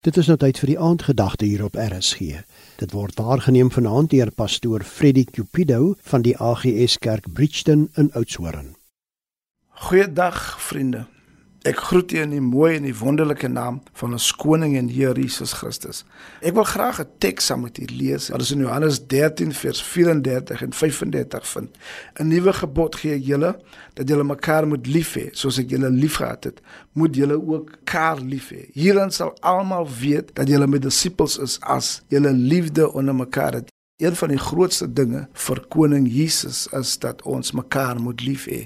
Dit is nou tyd vir die aandgedagte hier op RSG. Dit word waargeneem vanaand deur pastoor Freddie Cupido van die AGS Kerk Bridgton in Oudtshoorn. Goeiedag vriende. Ek groet julle in die mooi en die wonderlike naam van ons koning en Here Jesus Christus. Ek wil graag 'n teks saam met u lees. Dit is in Johannes 13 vers 34 en 35 vind. 'n Nuwe gebod gee ek julle dat julle mekaar moet lief hê soos ek julle liefgehad het. Moet julle ook mekaar lief hê. Hierin sal almal weet dat julle my disippels is as julle liefde onder mekaar het. Een van die grootste dinge vir koning Jesus is dat ons mekaar moet lief hê.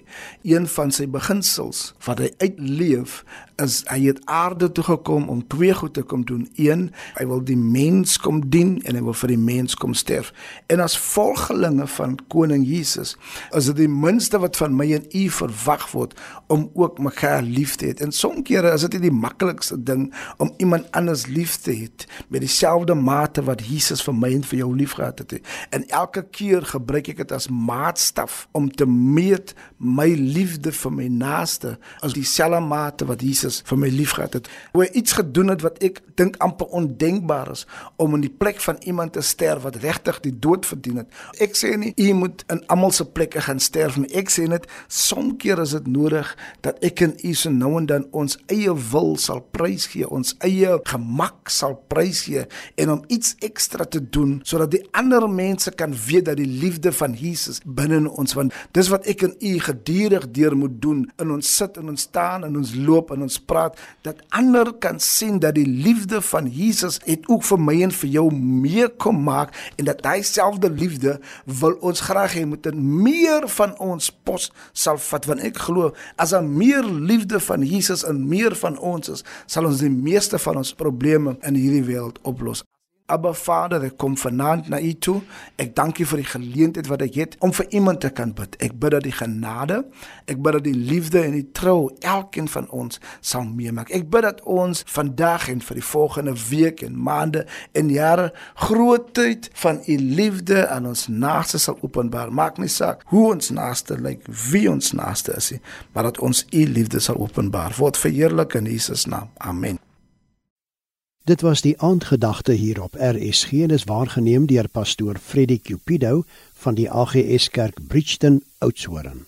Een van sy beginsels wat hy uitleef is hy het aarde toe gekom om twee goed te kom doen. Een, hy wil die mens kom dien en hy wil vir die mens kom sterf. En as volgelinge van koning Jesus, is dit die minste wat van my en u verwag word om ook mekaar lief te hê. En soms kere is dit nie die maklikste ding om iemand anders lief te hê met dieselfde mate wat Jesus vir my en vir jou liefgehad het. En elke keer gebruik ek dit as maatstaf om te meet my liefde vir my naaste as dieselfde mate wat Jesus vir my liefgehad het. Hoe hy iets gedoen het wat ek dink amper ondenkbaar is om in die plek van iemand te sterf wat regtig die dood verdien het. Ek sê nie u moet in almal se plekke gaan sterf nie. Ek sê net soms keer is dit nodig dat ek en u so nou en dan ons eie wil sal prys gee, ons eie gemak sal prys gee en om iets ekstra te doen sodat die ander mense kan weet dat die liefde van Jesus binne in ons want dis wat ek en u gedurig deur moet doen in ons sit en ons staan en ons loop en ons praat dat ander kan sien dat die liefde van Jesus het ook vir my en vir jou meer kom maak en dat hy selfde liefde wil ons graag hê moet meer van ons pos sal vat. Want ek glo as daar meer liefde van Jesus en meer van ons is sal ons die meeste van ons probleme in hierdie wêreld oplos Abba Vader, ek kom vanaand na U toe. Ek dank U vir die geleentheid wat ek het om vir iemand te kan bid. Ek bid dat die genade, ek bid dat die liefde en die trou elkeen van ons sal meemaak. Ek bid dat ons vandag en vir die volgende week en maande en jare grootheid van U liefde aan ons naaste sal openbaar. Maak nie saak hoe ons naaste lyk, wie ons naaste is nie, maar dat ons U liefde sal openbaar. Word verheerlik in Jesus naam. Amen. Dit was die aandgedagte hier op RSG en is waargeneem deur pastoor Freddie Cupido van die AGS Kerk Bridgton Oudtshoorn.